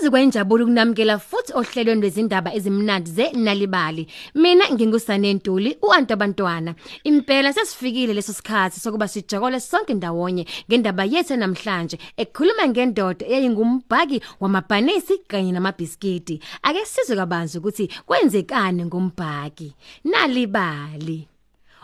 Yazi kwenjabulo ukunamkela futhi ohlelweni lwezindaba ezimnandi zeNalibali. Mina ngingusane Ntuli uantu abantwana. Impela sesifikile leso sikhathi sokuba sijokole sonke ndawonye ngendaba yethu namhlanje ekhuluma ngendoda eyayingumbhaki wamabhanisi kanye namabhiskiti. Ake sizwe kabanzi ukuthi kwenzekani ngombhaki. Nalibali.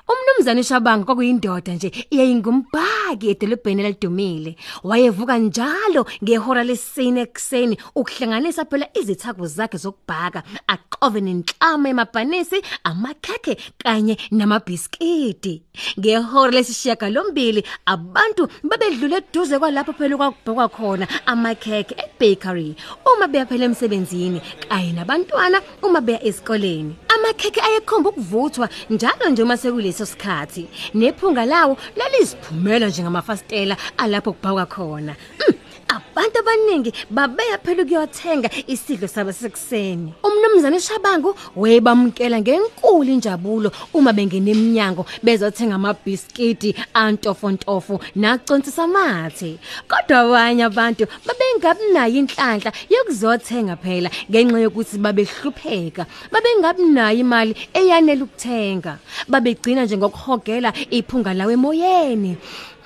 Umnumzane Shabanga kwakuyindoda nje iyayingumbhaki edolobheni elidumile. Wayevuka njalo ngehora lesine ekseni ukuhlanganisa phela izithako zakhe zokubhaka, aqove nenhlama emabhanisi, amakhekhe kanye namabhiskiti. Ngehora lesishiyaka lombili abantu babedlule eduze kwalapho phela kwakubhekwa khona amakhekhe ebakery uma beya phela emsebenzini kanye nabantwana uma beya esikoleni. Amakhekhe ayekhomba ukuvuthwa njalo nje uma sekuleso sikhathi nephunga lawo laliziphumela njengamafastela alapho kubhakwa khona. Mm. Abantu abaningi babeya phela ukuyothenga isidlo sabo sekuseni. Umnumzane Shabangu wayebamkela ngenkulu injabulo uma bengena eminyango bezothenga amabhiskiti antofontofo nacontisa amathe. Kodwa abanye abantu babengabi nayo inhlanhla yokuzothenga phela ngenxa yokuthi babehlupheka. Babengabi nayo imali eyanele ukuthenga. Babegcina nje ngokuhogela iphunga lawe emoyeni.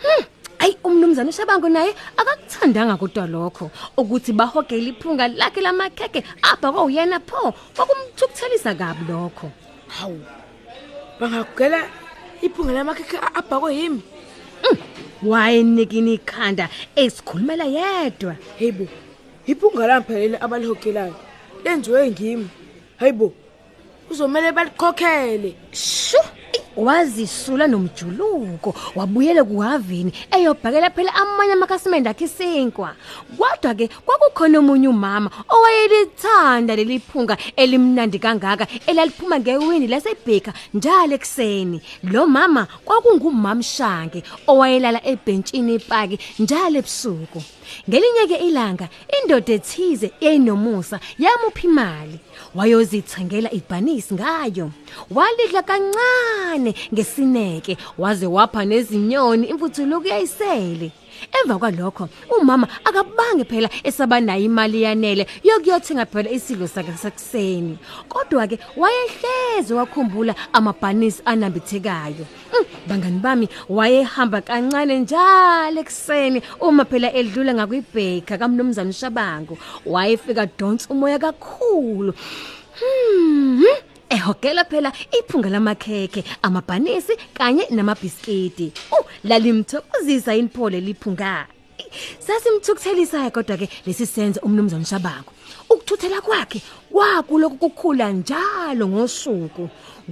Hmm. Ay umnumzane Shabangu naye akakuthandanga kodwa lokho ukuthi bahogela iphunga lakhe lamakheke apha kwawuyena pho kwakumthukuthelisa kabi lokho. Hawu. Bangagela iphunga lamakhekhe abhakwe yimi. Wayenikini ikhanda esikhulumela yedwa. Hayibo. Iphunga lamphelele abalihogelayo. Lenziwe ngimi. Hayibo. Uzomela balikhokhele. Shu wazisula nomjuluko wabuyela kuhavini eyobhakela phela amanye amakhasimende akhe isinkwa. Kodwa ke kwakukhona omunye umama owayelithanda leliphunga elimnandi kangaka elaliphuma ngewindi lasebheka njalo ekseni lo mama kwakungumamshange owayelala ebhentshini epaki njalo ebusuku. Ngelinye ke ilanga indoda ethize eyinomusa yamupha imali? Wayozithengela ibhanisi ngayo. Walidla kancane ngesineke waze wapha nezinyoni imfuthuluko yayisele. Emva kwalokho umama akabange phela esabanayo imali yanele yokuyothenga phela isidlo sakhe sakuseni. Kodwa ke wayehleze wakhumbula amabhanisi anambithekayo. Mm, bangani bami wayehamba kancane njalo ekseni uma phela edlula ngakwibheka kamnumzane Shabangu. Wayefika donsa umoya kakhulu. Hmm. Ehogela phela iphunga lamakheke amabhanisi kanye namabhiskiti uh lalimthokozisa inphole liphunga sasimthukuthelisa kodwa ke lesi senze umnumzane Shabangu ukuthuthela kwakhe kwakuloku kukhula njalo ngosuku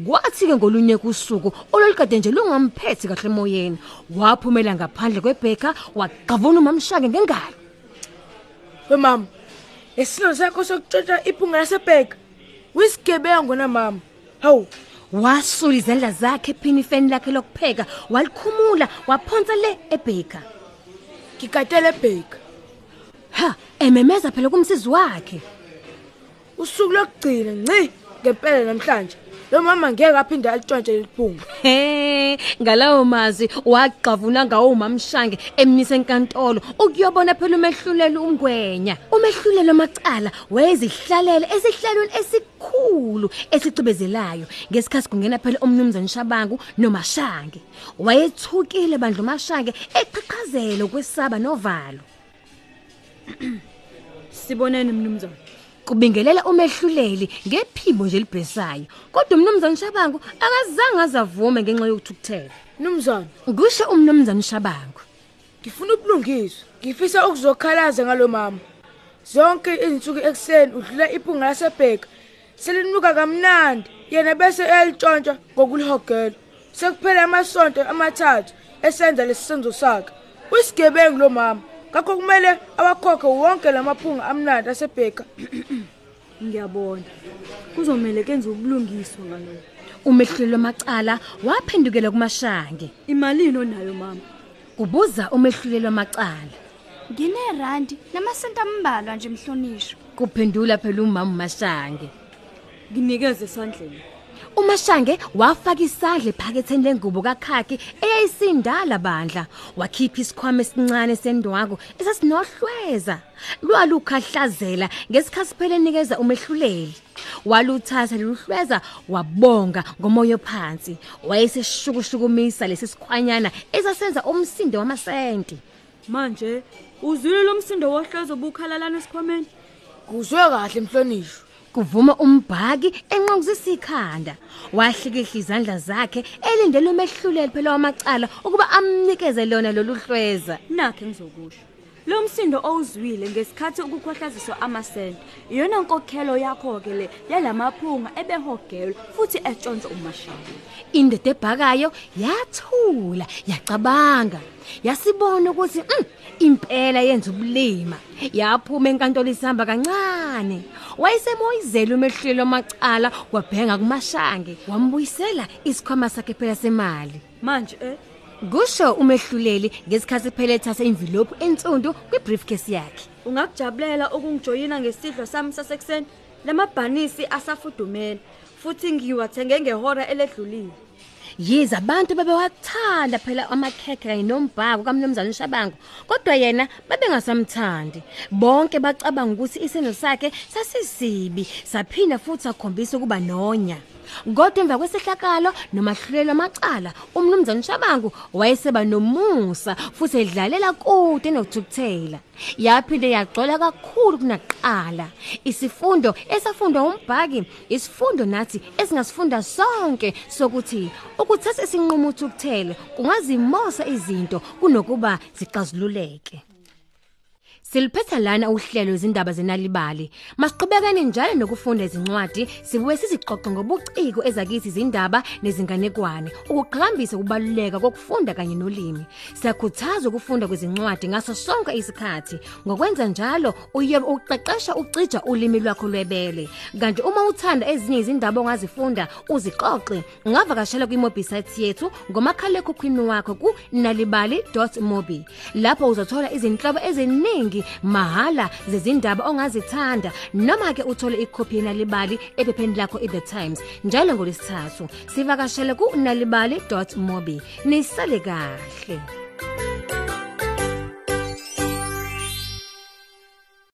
kwathi ke ngolunye kusuku olwalikade nje lungamphethi kahle emoyeni waphumela ngaphandle kwebheka waqavuna umamshake ngengalo We mama. Lesilo sakho sokutshontsha iphunga lasebheka. Wisigebengu na mama. Hawu. wasula izandla zakhe ephinifeni lakhe lokupheka walikhumula waphonsa le ebheka Ngikatele ebheka. ha ememeza phela kumsizi wakhe Usuku lokugcina nci ngempela namhlanje. Lo mama ngeke aphinde alitshontshe leliphunga. He ngalawo mazwi waqavuna ngawo umamshange emnise enkantolo. Ukuyobona phela umehlulela umgwenya umehlulela amacala wezihlalele esihlalweni esikhulu esicibezelayo ngesikhathi kungena phela umnumzane Shabangu nomashange. Wayethukile bandla umashange eqhaqhazela ukwesaba novalo. Sibonene mnumzane. Kubingelela umehluleli ngephimbo nje libhesayo kodwa umnumzane Shabangu akazange azavume ngenxa yokuthukuthela Mnumzane, kusho umnumzane Shabangu ngifuna ubulungiswa. Ngifisa ukuzokhalaza ngalo mama. Zonke izinsuku ekseni udlula iphunga lasebheka. Selinuka kamnandi. Yena bese eyalitshontsha ngokulihogela. Sekuphela amasonto amathathu esenza lesisenzo sakhe. Uyisigebengu lo mama. Ngakho kumele awakhokhe wonke lamaphunga amnandi asebheka. Ngiyabona. Kuzomela kenze ubulungiswa ngalokho. umehluleli wamacala waphendukela kumashange Imalini onayo mama? kubuza umehluleli wamacala Nginerandi namasenta ambalwa nje mhlonishwa. kuphendula phela umama umashange Nginikeze esandleni. Umashange wafaka isandla ephaketheni lengubo kakhaki eyayisindala bandla. Wakhipha isikhwama esincane sendwago esasinohlweza. Lwalukhahlazela ngesikhathi phela enikeza umehluleli. Waluthatha luhlweza wabonga ngomoya phansi wayeseshukushukumisa lesi sikhwanyana esasenza umsindo wamasenti. Manje uzwile lo msindo wohlezo obukhalalana esikhwameni? Kuzwe kahle mhlonishwa. Kuvuma umbhaki enqokuzisa ikhanda wahlikihla izandla zakhe elindele umehluleli phela wamacala ukuba amnikeze lona lolu hlweza. Nakhe ngizokusho. Lo msindo owuzwile ngesikhathi ukukhohlaziswa amasenti. Iyona nkokhelo yakho ke le yalamaphunga ebehogelwa futhi etshontsha umashayeli indoda ebhakayo yathula yacabanga yasibona ukuthi mm, impela yenza ubulima. Yaphuma enkantolo isihamba kancane. Wayesemoyizela umehlulelo amacala wabhenga kumashange wambuyisela isikhwama sakhe phela semali. Manje eh? Kusho umehluleli ngesikhathi phela ethatha envelope ensundu kwibriefcase yakhe. Ungakujabulela ukungijoyina ngesidlo sami sasekuseni. Lamabhanisi asafudumela futhi ngiwathenge ngehora eledlulile. Yize abantu bebewathanda phela amakhekhe kanye nombhako kamnumzana uShabangu kodwa yena babengasamthandi. Bonke bacabanga ukuthi iseno sakhe sasisibi saphinda futhi akhombisa ukuba nonya. Kodwa emva kwesihlakalo nomahlulelo amacala umnumzana Shabangu wayeseba nomusa futhi edlalela kude nokuthukuthela. Yaphinde yagcola kakhulu kunaqala. Isifundo esafundwa umbhaki isifundo nathi esingasifunda sonke sokuthi ukuthatha isinqumo ukuthukuthela kungazimosa izinto kunokuba zixazululeke. Siliphetha lana uhlelo izindaba zenalibali. Masiqhubekane njalo nokufunda izincwadi, sibuye siziqoqe ngobuciko ezakithi izindaba nezinganekwane, ukuqhakambisa ukubaluleka kokufunda kanye nolimi. Siyakhuthaza ukufunda kwezincwadi ngaso sonke isikhathi. Ngokwenza njalo, uyobe uqeqesha ucija ulimi lwakho lwebele. Kanti uma uthanda ezinye izindaba ongazifunda, uziqoqe. Ungavakashela kwimobisite yethu ngomakhalekhukhwini wakho ku nalibali.mobi. Lapho uzothola izinhlobo eziningi mahala zezindaba ongazithanda noma ke uthole ikhophi yenalibali ephepheni lakho iThe Times. Njalo ngolesithathu sivakashele ku nalibali.mobi nisale kahle.